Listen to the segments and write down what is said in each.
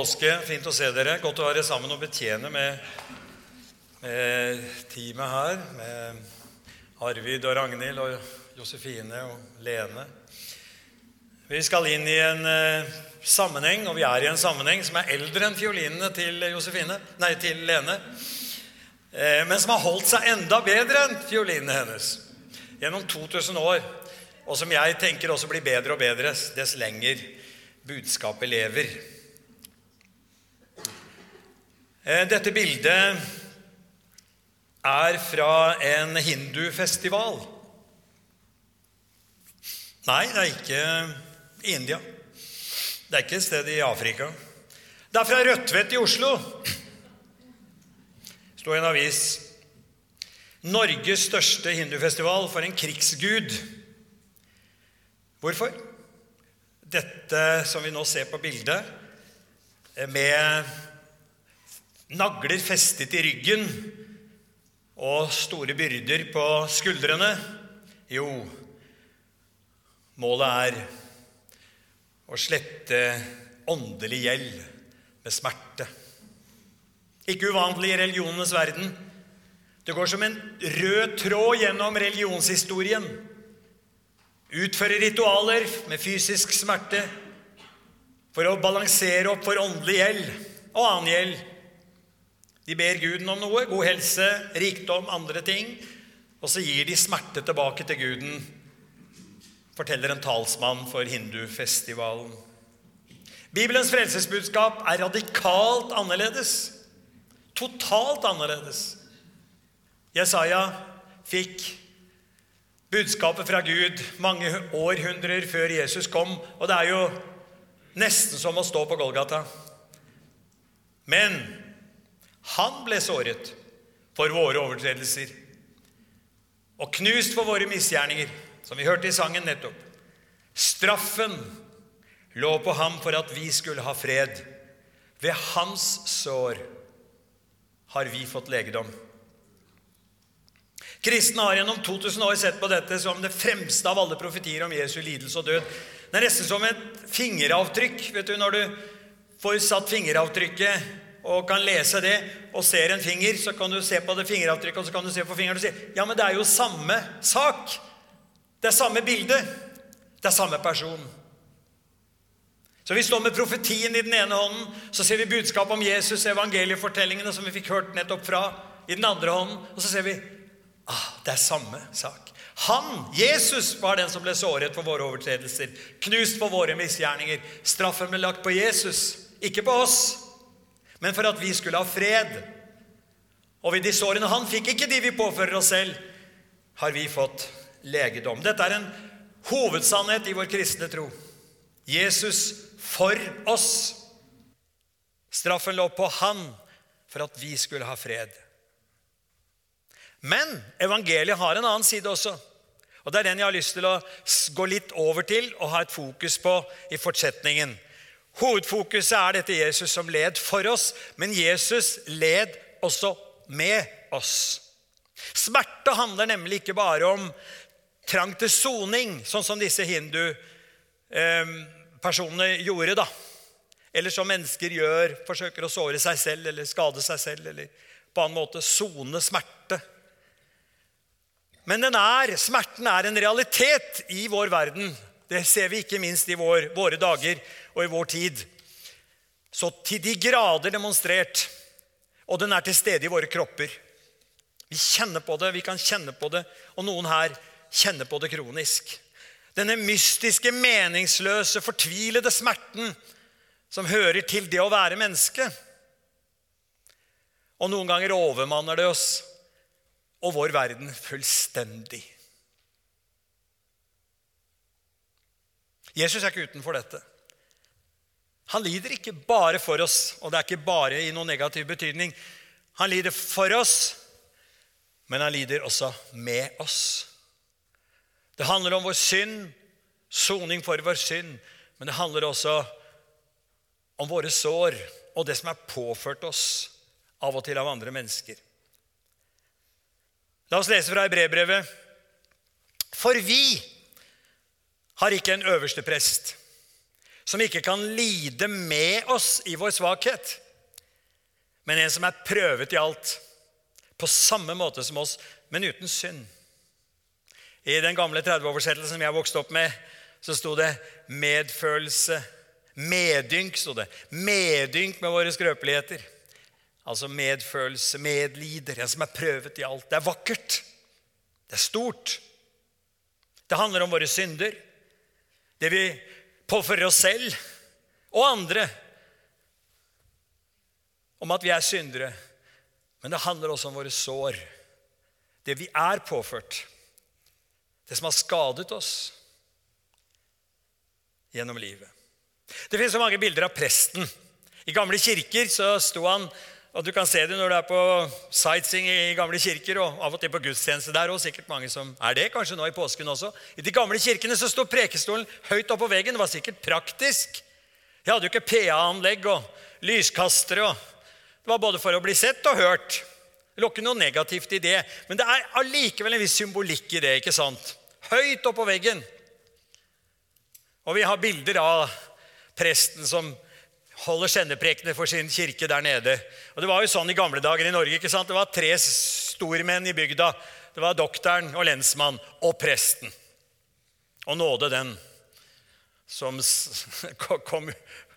påske. Fint å se dere. Godt å være sammen og betjene med, med teamet her. Med Arvid og Ragnhild og Josefine og Lene. Vi skal inn i en uh, sammenheng, og vi er i en sammenheng som er eldre enn fiolinene til Josefine, nei, til Lene. Uh, men som har holdt seg enda bedre enn fiolinene hennes gjennom 2000 år. Og som jeg tenker også blir bedre og bedre dess lenger budskapet lever. Eh, dette bildet er fra en hindufestival. Nei, det er ikke i India. Det er ikke et sted i Afrika. Det er fra Rødtvet i Oslo. Det sto i en avis. Norges største hindufestival for en krigsgud. Hvorfor? Dette som vi nå ser på bildet, med nagler festet i ryggen og store byrder på skuldrene? Jo, målet er å slette åndelig gjeld med smerte. Ikke uvanlig i religionenes verden. Det går som en rød tråd gjennom religionshistorien. Utføre ritualer med fysisk smerte for å balansere opp for åndelig gjeld og annen gjeld. De ber Guden om noe, god helse, rikdom, andre ting. Og så gir de smerte tilbake til Guden, forteller en talsmann for hindufestivalen. Bibelens frelsesbudskap er radikalt annerledes. Totalt annerledes. Jesaja fikk budskapet fra Gud mange århundrer før Jesus kom, og det er jo nesten som å stå på Golgata. Men han ble såret for våre overtredelser og knust for våre misgjerninger, som vi hørte i sangen nettopp. Straffen lå på ham for at vi skulle ha fred. Ved hans sår har vi fått legedom. Kristne har gjennom 2000 år sett på dette som det fremste av alle profetier om Jesu lidelse og død. Det er nesten som et fingeravtrykk. vet du, Når du får satt fingeravtrykket og kan lese det og ser en finger, så kan du se på det fingeravtrykket og så kan du se på fingeren og si ja, men det er jo samme sak. Det er samme bilde. Det er samme person. Så vi står med profetien i den ene hånden, så ser vi budskapet om Jesus, evangeliefortellingene som vi fikk hørt nettopp fra, i den andre hånden, og så ser vi ah, det er samme sak. Han, Jesus, var den som ble såret for våre overtredelser, knust for våre misgjerninger. Straffen ble lagt på Jesus, ikke på oss men for at vi skulle ha fred. Og ved de sårene han fikk, ikke de vi påfører oss selv, har vi fått legedom. Dette er en hovedsannhet i vår kristne tro. Jesus for oss. Straffen lå på han for at vi skulle ha fred. Men evangeliet har en annen side også. Og Det er den jeg har lyst til å gå litt over til og ha et fokus på i fortsetningen. Hovedfokuset er dette Jesus som led for oss, men Jesus led også med oss. Smerte handler nemlig ikke bare om trang til soning, sånn som disse hindu-personene eh, gjorde. da. Eller som mennesker gjør, forsøker å såre seg selv eller skade seg selv. Eller på annen måte sone smerte. Men den er, smerten er en realitet i vår verden. Det ser vi ikke minst i vår, våre dager og i vår tid. Så til de grader demonstrert. Og den er til stede i våre kropper. Vi kjenner på det, vi kan kjenne på det, og noen her kjenner på det kronisk. Denne mystiske, meningsløse, fortvilede smerten som hører til det å være menneske. Og noen ganger overmanner det oss og vår verden fullstendig. Jesus er ikke utenfor dette. Han lider ikke bare for oss, og det er ikke bare i noen negativ betydning. Han lider for oss, men han lider også med oss. Det handler om vår synd, soning for vår synd, men det handler også om våre sår og det som er påført oss av og til av andre mennesker. La oss lese fra brevbrevet. For vi har ikke en øverste prest som ikke kan lide med oss i vår svakhet, men en som er prøvet i alt, på samme måte som oss, men uten synd. I den gamle 30-oversettelsen som jeg vokste opp med, så sto det 'medfølelse'. Medynk, sto det. Medynk med våre skrøpeligheter. Altså medfølelse, medlider, en som er prøvet i alt. Det er vakkert. Det er stort. Det handler om våre synder, det vi påfører oss selv og andre. Om at vi er syndere. Men det handler også om våre sår. Det vi er påført. Det som har skadet oss gjennom livet. Det finnes så mange bilder av presten. I gamle kirker så sto han og Du kan se det når du er på sightseeing i gamle kirker og av og til på gudstjeneste der. òg. sikkert mange som er det, kanskje nå i påsken også. I de gamle kirkene så sto prekestolen høyt oppå veggen. Det var sikkert praktisk. De hadde jo ikke PA-anlegg og lyskastere. og Det var både for å bli sett og hørt. Det lå ikke noe negativt i det. Men det er allikevel en viss symbolikk i det. ikke sant? Høyt oppå veggen. Og vi har bilder av presten som holder sendeprekene for sin kirke der nede. Og Det var jo sånn i gamle dager i Norge. ikke sant? Det var tre stormenn i bygda. Det var doktoren og lensmann og presten. Og nåde den som kom,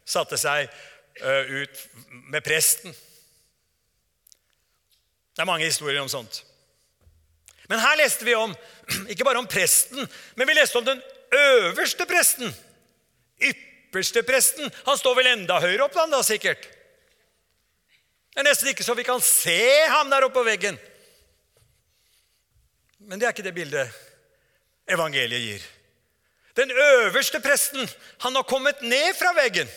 satte seg ut med presten. Det er mange historier om sånt. Men her leste vi om ikke bare om presten, men vi leste om den øverste presten. Ypperlig presten. han står vel enda høyere opp, da, sikkert. Det er nesten ikke så vi kan se ham der oppe på veggen. Men det er ikke det bildet evangeliet gir. Den øverste presten han har kommet ned fra veggen.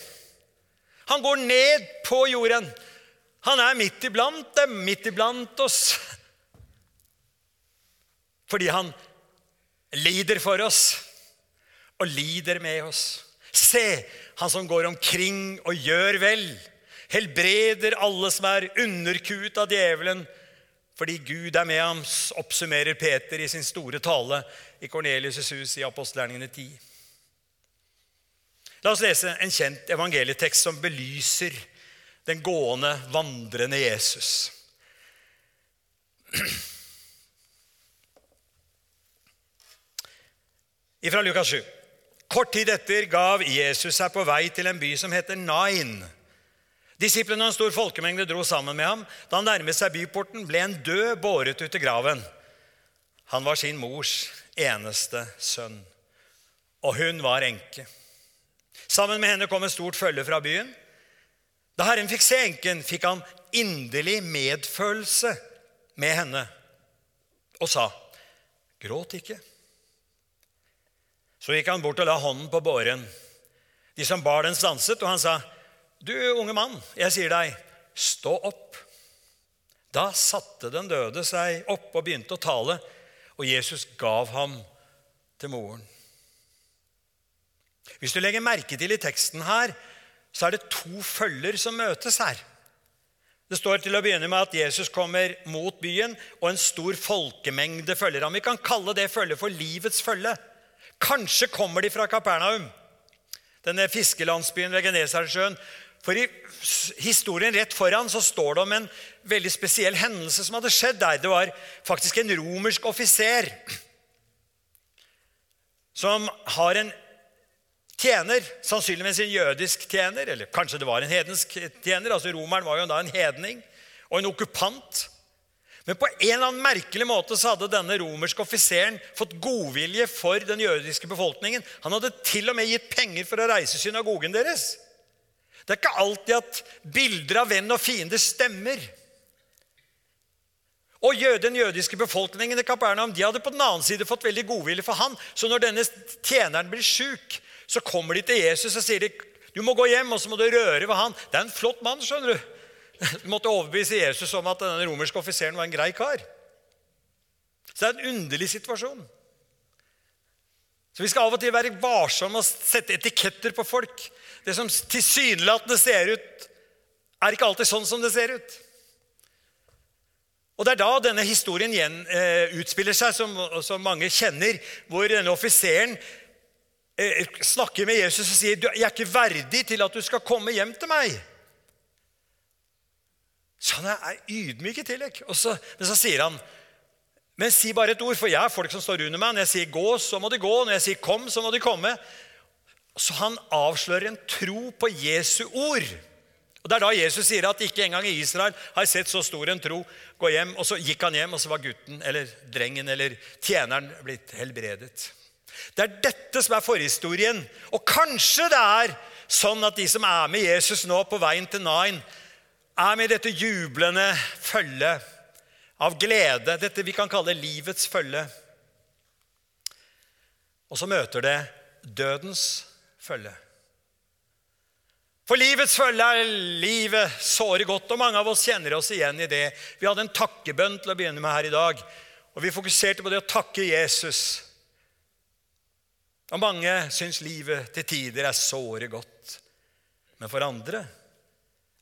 Han går ned på jorden. Han er midt iblant dem, midt iblant oss. Fordi han lider for oss og lider med oss. Se, han som går omkring og gjør vel, helbreder alle som er underkuet av djevelen, fordi Gud er med ham, oppsummerer Peter i sin store tale i Kornelius' hus i apostelgjerningene 10. La oss lese en kjent evangelietekst som belyser den gående, vandrende Jesus. Fra Lukas 7. Kort tid etter gav Jesus seg på vei til en by som heter Nain. Disiplene og en stor folkemengde dro sammen med ham. Da han nærmet seg byporten, ble en død båret ut til graven. Han var sin mors eneste sønn, og hun var enke. Sammen med henne kom et stort følge fra byen. Da Herren fikk se enken, fikk han inderlig medfølelse med henne og sa, 'Gråt ikke.' Så gikk han bort og la hånden på båren. De som bar den, stanset, og han sa, 'Du unge mann, jeg sier deg, stå opp.' Da satte den døde seg opp og begynte å tale, og Jesus gav ham til moren. Hvis du legger merke til i teksten her, så er det to følger som møtes her. Det står til å begynne med at Jesus kommer mot byen, og en stor folkemengde følger ham. Vi kan kalle det følget for livets følge. Kanskje kommer de fra Kapernaum, denne fiskelandsbyen ved Genesaretsjøen. For i historien rett foran så står det om en veldig spesiell hendelse som hadde skjedd der. Det var faktisk en romersk offiser som har en tjener, sannsynligvis en jødisk tjener, eller kanskje det var en hedensk tjener. altså Romeren var jo da en hedning og en okkupant. Men på en eller annen merkelig måte så hadde denne romerske offiseren fått godvilje for den jødiske befolkningen. Han hadde til og med gitt penger for å reise synagogen deres. Det er ikke alltid at bilder av venn og fiende stemmer. Og den jødiske befolkningen i Kapernaum de hadde på den annen side fått veldig godvilje for han. Så når denne tjeneren blir sjuk, så kommer de til Jesus og sier de, du må gå hjem og så må du røre ved han. Det er en flott mann. skjønner du. Du måtte overbevise Jesus om at denne romerske offiseren var en grei kar. Så det er en underlig situasjon. Så Vi skal av og til være varsomme og sette etiketter på folk. Det som tilsynelatende ser ut, er ikke alltid sånn som det ser ut. Og Det er da denne historien igjen eh, utspiller seg, som, som mange kjenner, hvor denne offiseren eh, snakker med Jesus og sier 'Jeg er ikke verdig til at du skal komme hjem til meg'. Så han er ydmyk i tillegg. Så, men så sier han men si bare et ord, for jeg har folk som står under meg. Når jeg sier 'gå', så må de gå. Når jeg sier 'kom', så må de komme. Så han avslører en tro på Jesu ord. Og Det er da Jesus sier at ikke engang i Israel har jeg sett så stor en tro. Gå hjem, Og så gikk han hjem, og så var gutten eller drengen eller tjeneren blitt helbredet. Det er dette som er forhistorien. Og kanskje det er sånn at de som er med Jesus nå på veien til Nine, er med dette jublende følget av glede, dette vi kan kalle livets følge. Og så møter det dødens følge. For livets følge er livet såre godt, og mange av oss kjenner oss igjen i det. Vi hadde en takkebønn til å begynne med her i dag, og vi fokuserte på det å takke Jesus. Og mange syns livet til tider er såre godt. Men for andre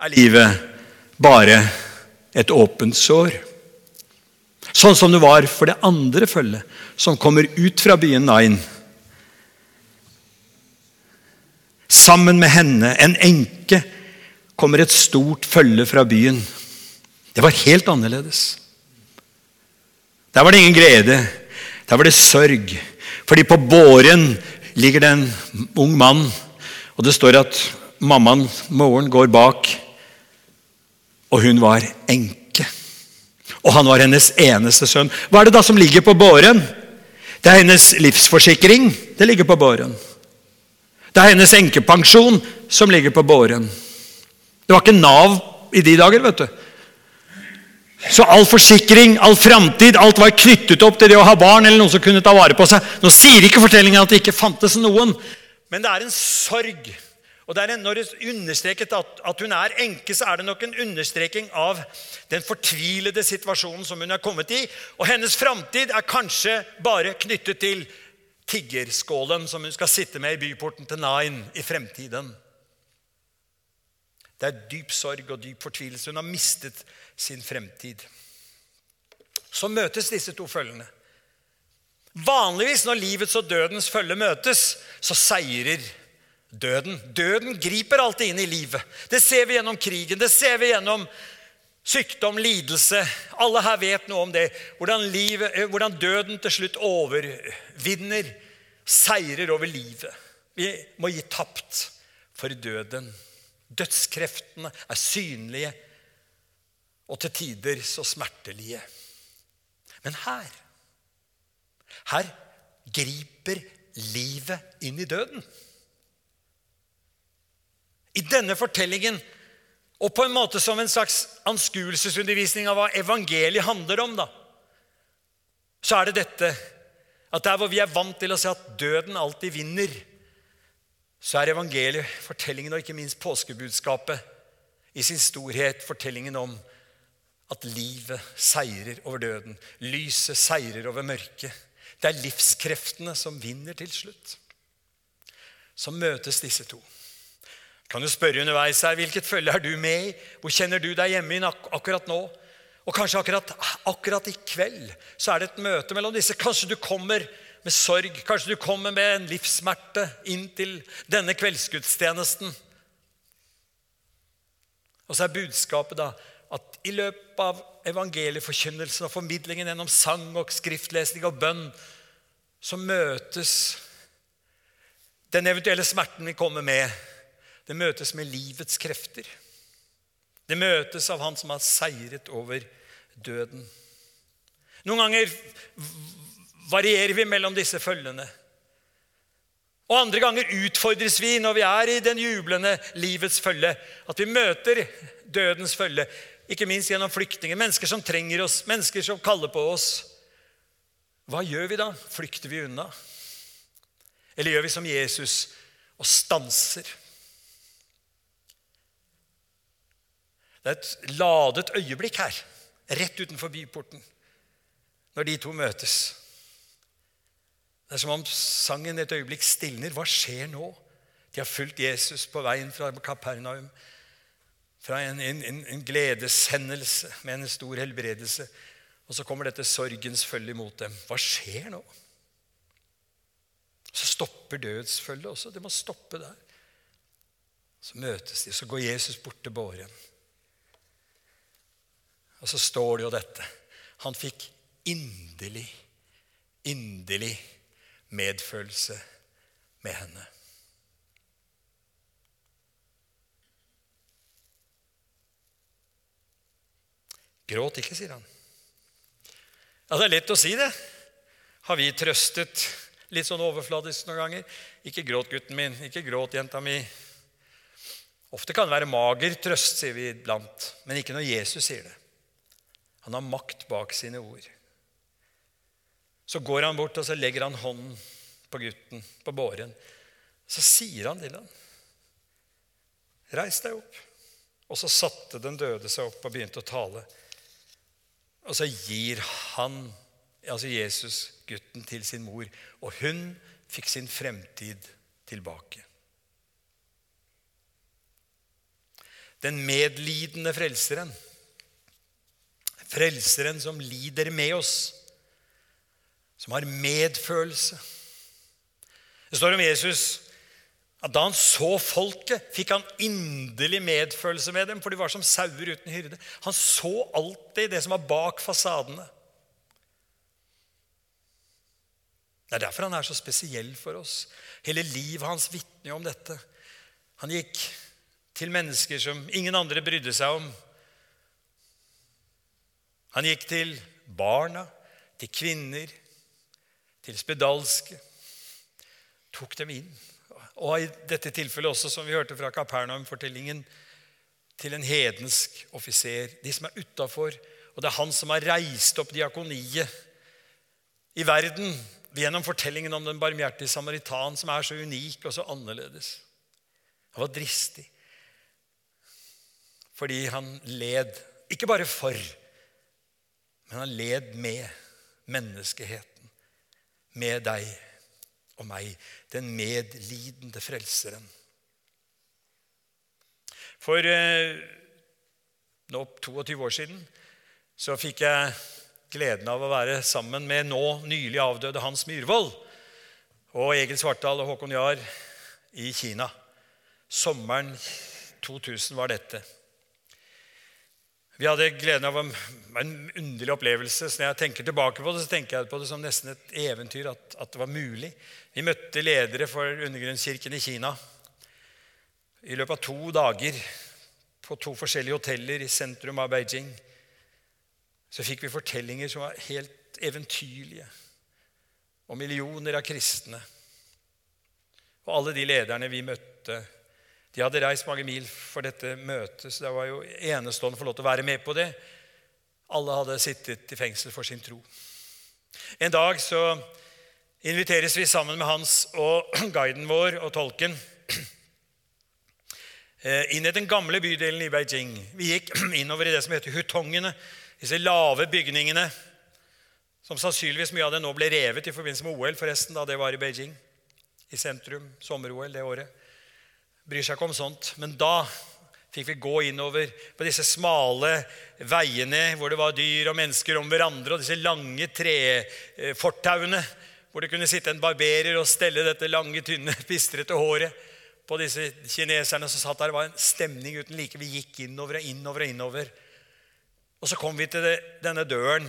er livet bare et åpent sår. Sånn som det var for det andre følget, som kommer ut fra byen Nain. Sammen med henne, en enke, kommer et stort følge fra byen. Det var helt annerledes. Der var det ingen glede. Der var det sørg. Fordi på båren ligger det en ung mann, og det står at mammaen, moren, går bak. Og hun var enke. Og han var hennes eneste sønn. Hva er det da som ligger på båren? Det er hennes livsforsikring. Det ligger på båren. Det er hennes enkepensjon som ligger på båren. Det var ikke Nav i de dager, vet du. Så all forsikring, all framtid, alt var knyttet opp til det å ha barn eller noen som kunne ta vare på seg. Nå sier ikke fortellingen at det ikke fantes noen, men det er en sorg. Og en, Når det understreket at, at hun er enke, så er det nok en understreking av den fortvilede situasjonen som hun er kommet i. Og hennes framtid er kanskje bare knyttet til tiggerskålen som hun skal sitte med i byporten til Nain i fremtiden. Det er dyp sorg og dyp fortvilelse. Hun har mistet sin fremtid. Så møtes disse to følgene. Vanligvis når livets og dødens følge møtes, så seirer døden. Døden griper alltid inn i livet. Det ser vi gjennom krigen, det ser vi gjennom sykdom, lidelse. Alle her vet noe om det. Hvordan, livet, eh, hvordan døden til slutt overvinner, seirer over livet. Vi må gi tapt for døden. Dødskreftene er synlige og til tider så smertelige. Men her Her griper livet inn i døden. I denne fortellingen, og på en måte som en slags anskuelsesundervisning av hva evangeliet handler om, da, så er det dette at der hvor vi er vant til å se at døden alltid vinner, så er evangeliet, fortellingen og ikke minst påskebudskapet i sin storhet fortellingen om at livet seirer over døden. Lyset seirer over mørket. Det er livskreftene som vinner til slutt. Så møtes disse to. Kan du spørre underveis her, Hvilket følge er du med i? Hvor kjenner du deg hjemme inn ak akkurat nå? Og kanskje akkurat, akkurat, i kveld så er det et møte mellom disse. Kanskje du kommer med sorg, kanskje du kommer med en livssmerte inn til denne kveldsgudstjenesten. Og så er budskapet da at i løpet av evangelieforkynnelsen og formidlingen gjennom sang og skriftlesning og bønn, så møtes den eventuelle smerten vi kommer med, det møtes med livets krefter. Det møtes av Han som har seiret over døden. Noen ganger varierer vi mellom disse følgene. Og andre ganger utfordres vi når vi er i den jublende livets følge, at vi møter dødens følge, ikke minst gjennom flyktninger, mennesker som trenger oss, mennesker som kaller på oss. Hva gjør vi da? Flykter vi unna? Eller gjør vi som Jesus og stanser? Det er et ladet øyeblikk her, rett utenfor byporten, når de to møtes. Det er som om sangen et øyeblikk stilner. Hva skjer nå? De har fulgt Jesus på veien fra Kapernaum. Fra en, en, en gledeshendelse med en stor helbredelse. Og så kommer dette sorgens følge mot dem. Hva skjer nå? Så stopper dødsfølget også. Det må stoppe der. Så møtes de, så går Jesus bort til båren. Og så står det jo dette. Han fikk inderlig, inderlig medfølelse med henne. Gråt ikke, sier han. Ja, Det er lett å si det. Har vi trøstet litt sånn overfladisk noen ganger? Ikke gråt, gutten min. Ikke gråt, jenta mi. Ofte kan det være mager trøst, sier vi iblant, men ikke når Jesus sier det. Han har makt bak sine ord. Så går han bort og så legger han hånden på gutten på båren. Så sier han til ham, 'Reis deg opp.' Og så satte den døde seg opp og begynte å tale. Og så gir han, altså Jesus, gutten til sin mor, og hun fikk sin fremtid tilbake. Den medlidende frelseren, frelseren som lider med oss, som har medfølelse. Det står om Jesus at da han så folket, fikk han inderlig medfølelse med dem, for de var som sauer uten hyrde. Han så alltid det som var bak fasadene. Det er derfor han er så spesiell for oss. Hele livet hans vitner om dette. Han gikk til mennesker som ingen andre brydde seg om. Han gikk til barna, til kvinner, til spedalske. Tok dem inn og i dette tilfellet også, som vi hørte fra Kapernaum-fortellingen, til en hedensk offiser. De som er utafor. Og det er han som har reist opp diakoniet i verden gjennom fortellingen om den barmhjertige samaritan, som er så unik og så annerledes. Han var dristig fordi han led, ikke bare for, men han led med menneskeheten, med deg og meg, den medlidende frelseren. For eh, nå 22 år siden så fikk jeg gleden av å være sammen med nå nylig avdøde Hans Myhrvold og Egil Svartdal og Håkon Jahr i Kina. Sommeren 2000 var dette. Vi hadde gleden av en, underlig opplevelse. så Når jeg tenker tilbake på det, så tenker jeg på det som nesten et eventyr at, at det var mulig. Vi møtte ledere for undergrunnskirken i Kina i løpet av to dager på to forskjellige hoteller i sentrum av Beijing. Så fikk vi fortellinger som var helt eventyrlige og millioner av kristne. Og alle de lederne vi møtte, de hadde reist mange mil for dette møtet, så det var jo enestående å få lov til å være med på det. Alle hadde sittet i fengsel for sin tro. En dag så inviteres vi sammen med Hans og guiden vår og tolken eh, inn i den gamle bydelen i Beijing. Vi gikk innover i det som heter hutongene, disse lave bygningene som sannsynligvis mye av det nå ble revet i forbindelse med OL, forresten, da det var i Beijing. I sentrum. Sommer-OL det året bryr seg ikke om sånt. Men da fikk vi gå innover på disse smale veiene hvor det var dyr og mennesker om hverandre, og disse lange trefortauene hvor det kunne sitte en barberer og stelle dette lange, tynne, pistrete håret på disse kineserne som satt der. Det var en stemning uten like. Vi gikk innover og innover og innover. Og så kom vi til denne døren.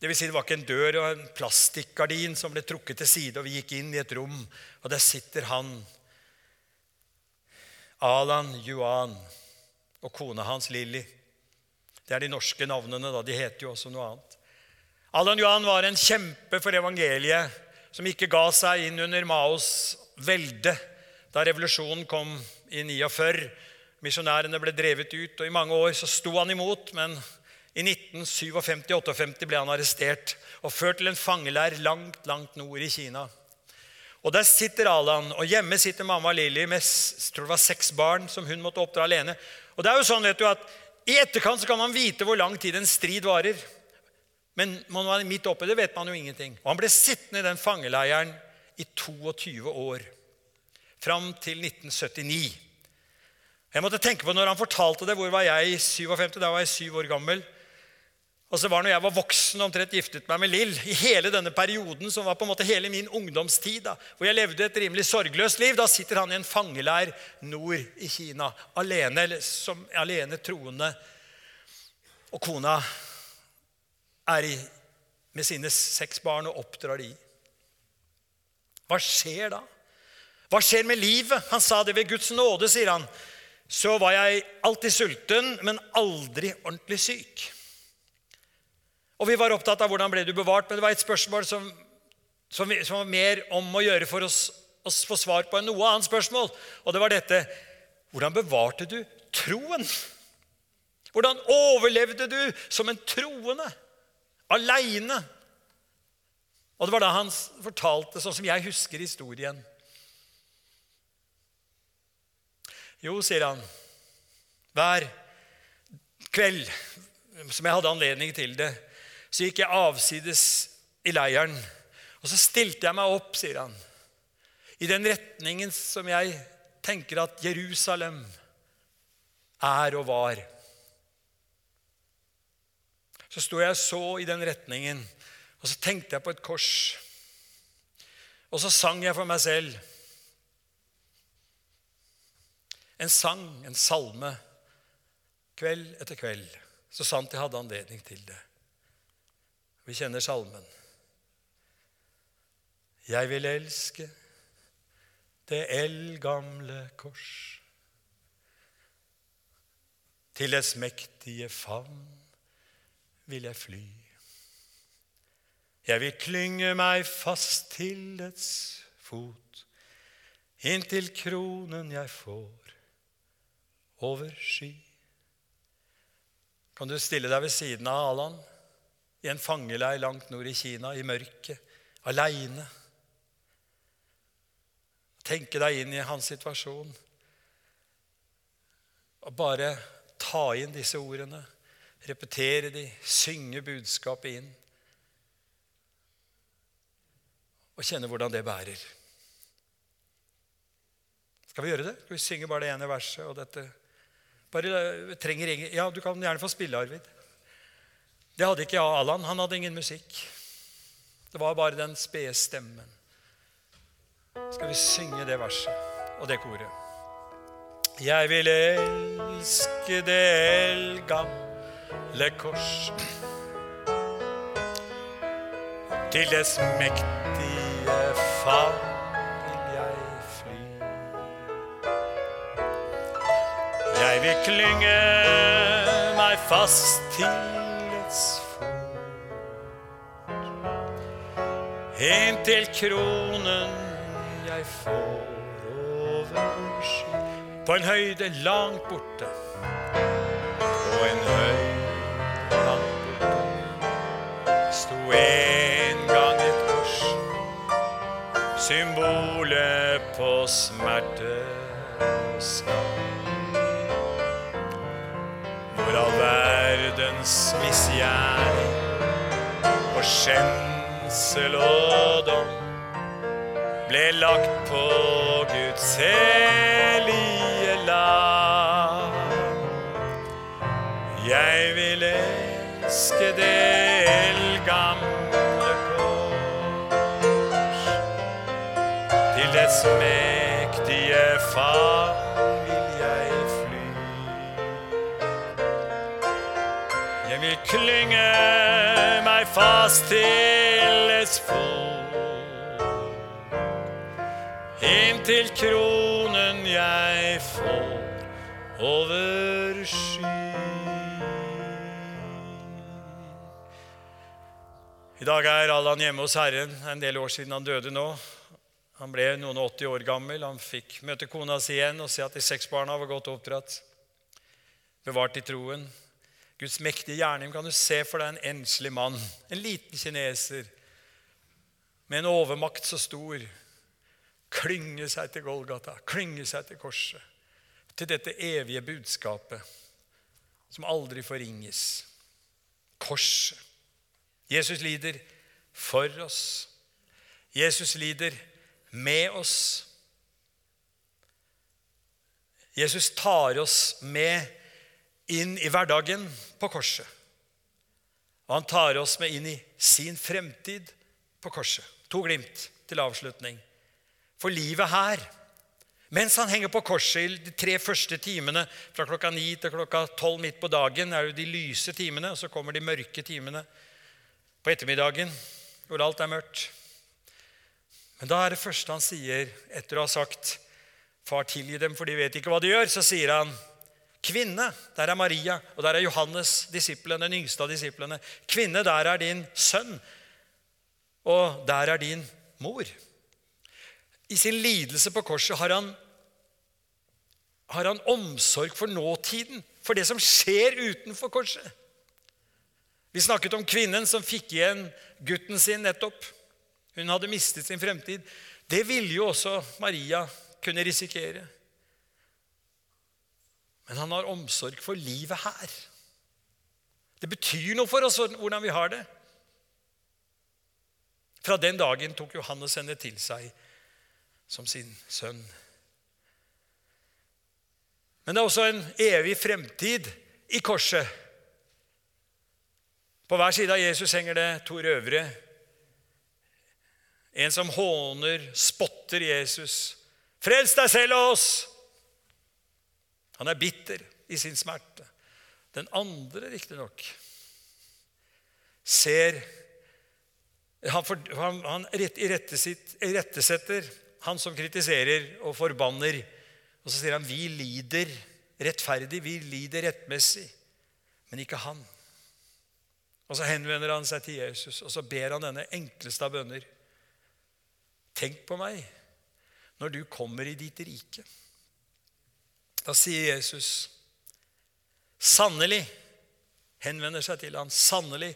Det vil si, det var ikke en dør og en plastikkgardin som ble trukket til side, og vi gikk inn i et rom, og der sitter han Alan Yuan og kona hans Lilly. Det er de norske navnene. da, De heter jo også noe annet. Alan Yuan var en kjempe for evangeliet som ikke ga seg inn under Maos velde da revolusjonen kom i 49. Misjonærene ble drevet ut, og i mange år så sto han imot. Men i 1957-58 ble han arrestert og ført til en fangeleir langt, langt nord i Kina. Og Der sitter Alan, og hjemme sitter mamma Lilly med tror det var seks barn som hun måtte oppdra alene. Og det er jo sånn vet du, at I etterkant så kan man vite hvor lang tid en strid varer. Men man var midt oppi det vet man jo ingenting. Og Han ble sittende i den fangeleiren i 22 år. Fram til 1979. Jeg måtte tenke på når han fortalte det. Hvor var jeg i 57? Da var jeg syv år gammel. Og så var når jeg var voksen omtrent giftet meg med Lill, i hele denne perioden som var på en måte hele min ungdomstid, da, hvor jeg levde et rimelig sorgløst liv, da sitter han i en fangeleir nord i Kina, alene, som alene troende. Og kona er i, med sine seks barn og oppdrar de. Hva skjer da? Hva skjer med livet? Han sa det ved Guds nåde, sier han. Så var jeg alltid sulten, men aldri ordentlig syk. Og vi var opptatt av hvordan ble du bevart, men det var et spørsmål som, som, som var mer om å gjøre for oss å få svar på enn noe annet spørsmål. Og det var dette Hvordan bevarte du troen? Hvordan overlevde du som en troende? Aleine? Og det var da han fortalte, sånn som jeg husker historien. Jo, sier han, hver kveld som jeg hadde anledning til det, så gikk jeg avsides i leiren. Og så stilte jeg meg opp, sier han, i den retningen som jeg tenker at Jerusalem er og var. Så sto jeg så i den retningen, og så tenkte jeg på et kors. Og så sang jeg for meg selv en sang, en salme, kveld etter kveld, så sant jeg hadde anledning til det. Vi kjenner salmen. Jeg vil elske det eldgamle kors. Til dets mektige favn vil jeg fly. Jeg vil klynge meg fast til dets fot, inntil kronen jeg får over sky. Kan du stille deg ved siden av Alan? I en fangeleir langt nord i Kina, i mørket, aleine. Tenke deg inn i hans situasjon. Og bare ta inn disse ordene, repetere de, synge budskapet inn. Og kjenne hvordan det bærer. Skal vi gjøre det? Skal vi synge bare det ene verset? og dette? Bare trenger ingen, Ja, du kan gjerne få spille, Arvid. Det hadde ikke Alan. Han hadde ingen musikk. Det var bare den spede stemmen. Skal vi synge det verset og det koret? Jeg vil elske det eldgamle kors. Til dets mektige favn jeg. Jeg vil klynge meg fast til Inntil kronen jeg får over sky. På en høyde langt borte, på en høyde langt borte, sto en gang et kors, symbolet på smerte og skam. Hvor all verdens misgjerning og skjenn redsel og dom ble lagt på Guds hellige land. Jeg vil elske det eldgamle kors. Til dets mektige far. vil fast til et spor. Inntil kronen jeg får over sky. I dag er Allan hjemme hos Herren. En del år siden han døde nå. Han ble noen og 80 år gammel. Han fikk møte kona si igjen og se at de seks barna var godt oppdratt. Bevart i troen. Guds mektige gjerning kan du se for deg en enslig mann, en liten kineser, med en overmakt så stor, klynge seg til Golgata, klynge seg til korset. Til dette evige budskapet som aldri forringes. Korset. Jesus lider for oss. Jesus lider med oss. Jesus tar oss med inn i hverdagen på korset. Og han tar oss med inn i sin fremtid på korset. To glimt til avslutning. For livet her mens han henger på korset i de tre første timene, fra klokka ni til klokka tolv midt på dagen, er det de lyse timene, og så kommer de mørke timene på ettermiddagen, hvor alt er mørkt. Men da er det første han sier, etter å ha sagt 'Far, tilgi dem, for de vet ikke hva de gjør', så sier han, 'Kvinne, der er Maria, og der er Johannes, disiplen, den yngste av disiplene.' 'Kvinne, der er din sønn, og der er din mor.' I sin lidelse på korset har han, har han omsorg for nåtiden, for det som skjer utenfor korset. Vi snakket om kvinnen som fikk igjen gutten sin nettopp. Hun hadde mistet sin fremtid. Det ville jo også Maria kunne risikere. Men han har omsorg for livet her. Det betyr noe for oss hvordan vi har det. Fra den dagen tok Johannes henne til seg som sin sønn. Men det er også en evig fremtid i korset. På hver side av Jesus henger det to røvere. En som håner, spotter Jesus. 'Frels deg selv og oss!' Han er bitter i sin smerte. Den andre, riktignok, ser Han, for, han, han irettesetter han som kritiserer og forbanner. Og så sier han, 'Vi lider rettferdig, vi lider rettmessig, men ikke han'. Og så henvender han seg til Jesus, og så ber han denne enkleste av bønner. Tenk på meg når du kommer i ditt rike. Da sier Jesus, sannelig, henvender seg til han, sannelig,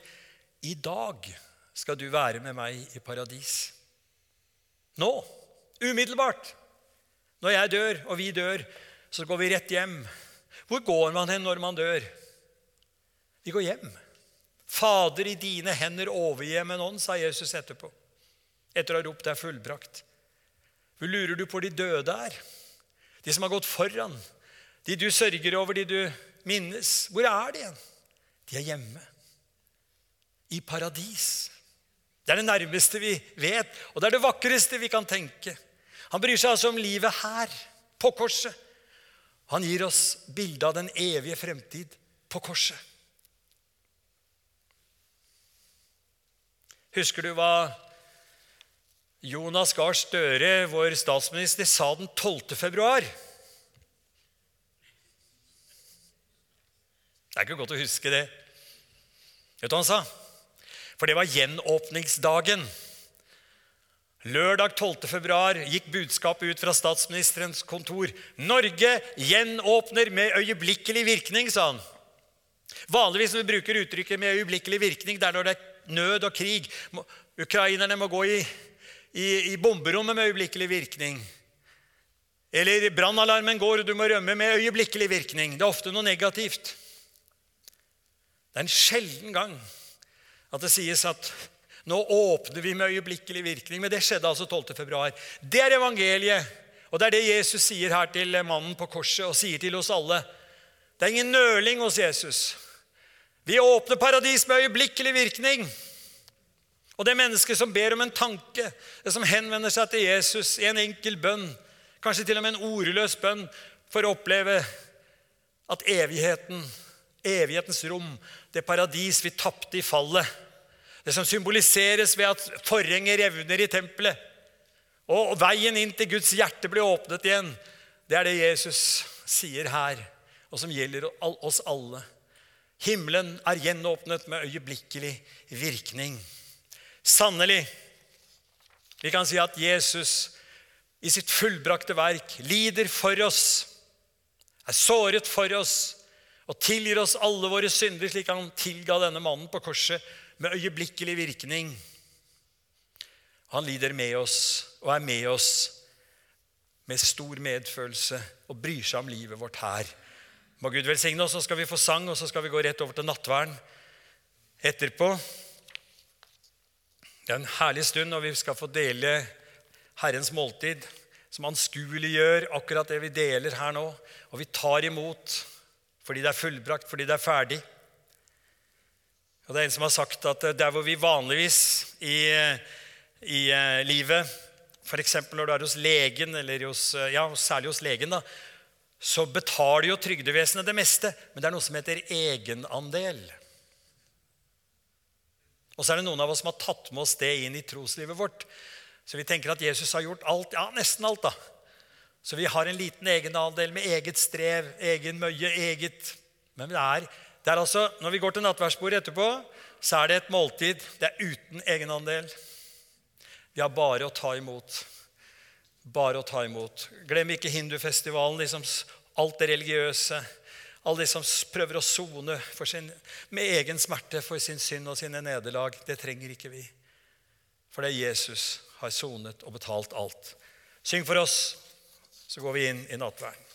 i dag skal du være med meg i paradis. Nå Umiddelbart. Når jeg dør, og vi dør, så går vi rett hjem. Hvor går man hen når man dør? Vi går hjem. Fader, i dine hender overgir jeg ånd, sa Jesus etterpå. Etter å ha ropt 'det er fullbrakt'. Hvor lurer du på de døde er? De som har gått foran. De du sørger over, de du minnes. Hvor er de igjen? De er hjemme. I paradis. Det er det nærmeste vi vet, og det er det vakreste vi kan tenke. Han bryr seg altså om livet her, på korset. Han gir oss bilde av den evige fremtid på korset. Husker du hva Jonas Gahr Støre, vår statsminister, sa den 12. februar? Det er ikke godt å huske det. Vet du hva han sa? For det var gjenåpningsdagen. Lørdag 12. februar gikk budskapet ut fra statsministerens kontor. Norge gjenåpner med øyeblikkelig virkning, sa han. Vanligvis når vi bruker uttrykket 'med øyeblikkelig virkning', det er når det er nød og krig. Ukrainerne må gå i, i, i bomberommet med øyeblikkelig virkning. Eller brannalarmen går, og du må rømme med øyeblikkelig virkning. Det er ofte noe negativt. Det er en sjelden gang at det sies at nå åpner vi med øyeblikkelig virkning. Men det skjedde altså 12. februar. Det er evangeliet. Og det er det Jesus sier her til mannen på korset og sier til oss alle. Det er ingen nøling hos Jesus. Vi åpner paradis med øyeblikkelig virkning. Og det mennesket som ber om en tanke, det som henvender seg til Jesus i en enkel bønn, kanskje til og med en ordløs bønn, for å oppleve at evigheten, evighetens rom, det paradis vi tapte i fallet, det som symboliseres ved at forhenget revner i tempelet. Og veien inn til Guds hjerte blir åpnet igjen. Det er det Jesus sier her, og som gjelder oss alle. Himmelen er gjenåpnet med øyeblikkelig virkning. Sannelig, vi kan si at Jesus i sitt fullbrakte verk lider for oss, er såret for oss og tilgir oss alle våre synder, slik han tilga denne mannen på korset med øyeblikkelig virkning. Han lider med oss og er med oss med stor medfølelse og bryr seg om livet vårt her. Må Gud velsigne oss, så skal vi få sang, og så skal vi gå rett over til nattverden etterpå. Det er en herlig stund når vi skal få dele Herrens måltid, som anskueliggjør akkurat det vi deler her nå. Og vi tar imot fordi det er fullbrakt, fordi det er ferdig. Og det er en som har sagt at der hvor vi vanligvis i, i eh, livet F.eks. når du er hos legen, eller hos, eh, ja, særlig hos legen, da, så betaler jo trygdevesenet det meste. Men det er noe som heter egenandel. Og så er det noen av oss som har tatt med oss det inn i troslivet vårt. Så vi tenker at Jesus har gjort alt, ja, nesten alt. da. Så vi har en liten egenandel med eget strev, egen møye, eget Men det er, det er altså, når vi går til nattverdsbordet etterpå, så er det et måltid. Det er uten egenandel. Vi har bare å ta imot. Bare å ta imot. Glem ikke hindufestivalen, liksom alt det religiøse. Alle de som prøver å sone med egen smerte for sin synd og sine nederlag. Det trenger ikke vi. For det er Jesus har sonet og betalt alt. Syng for oss så går vi inn i nattverden.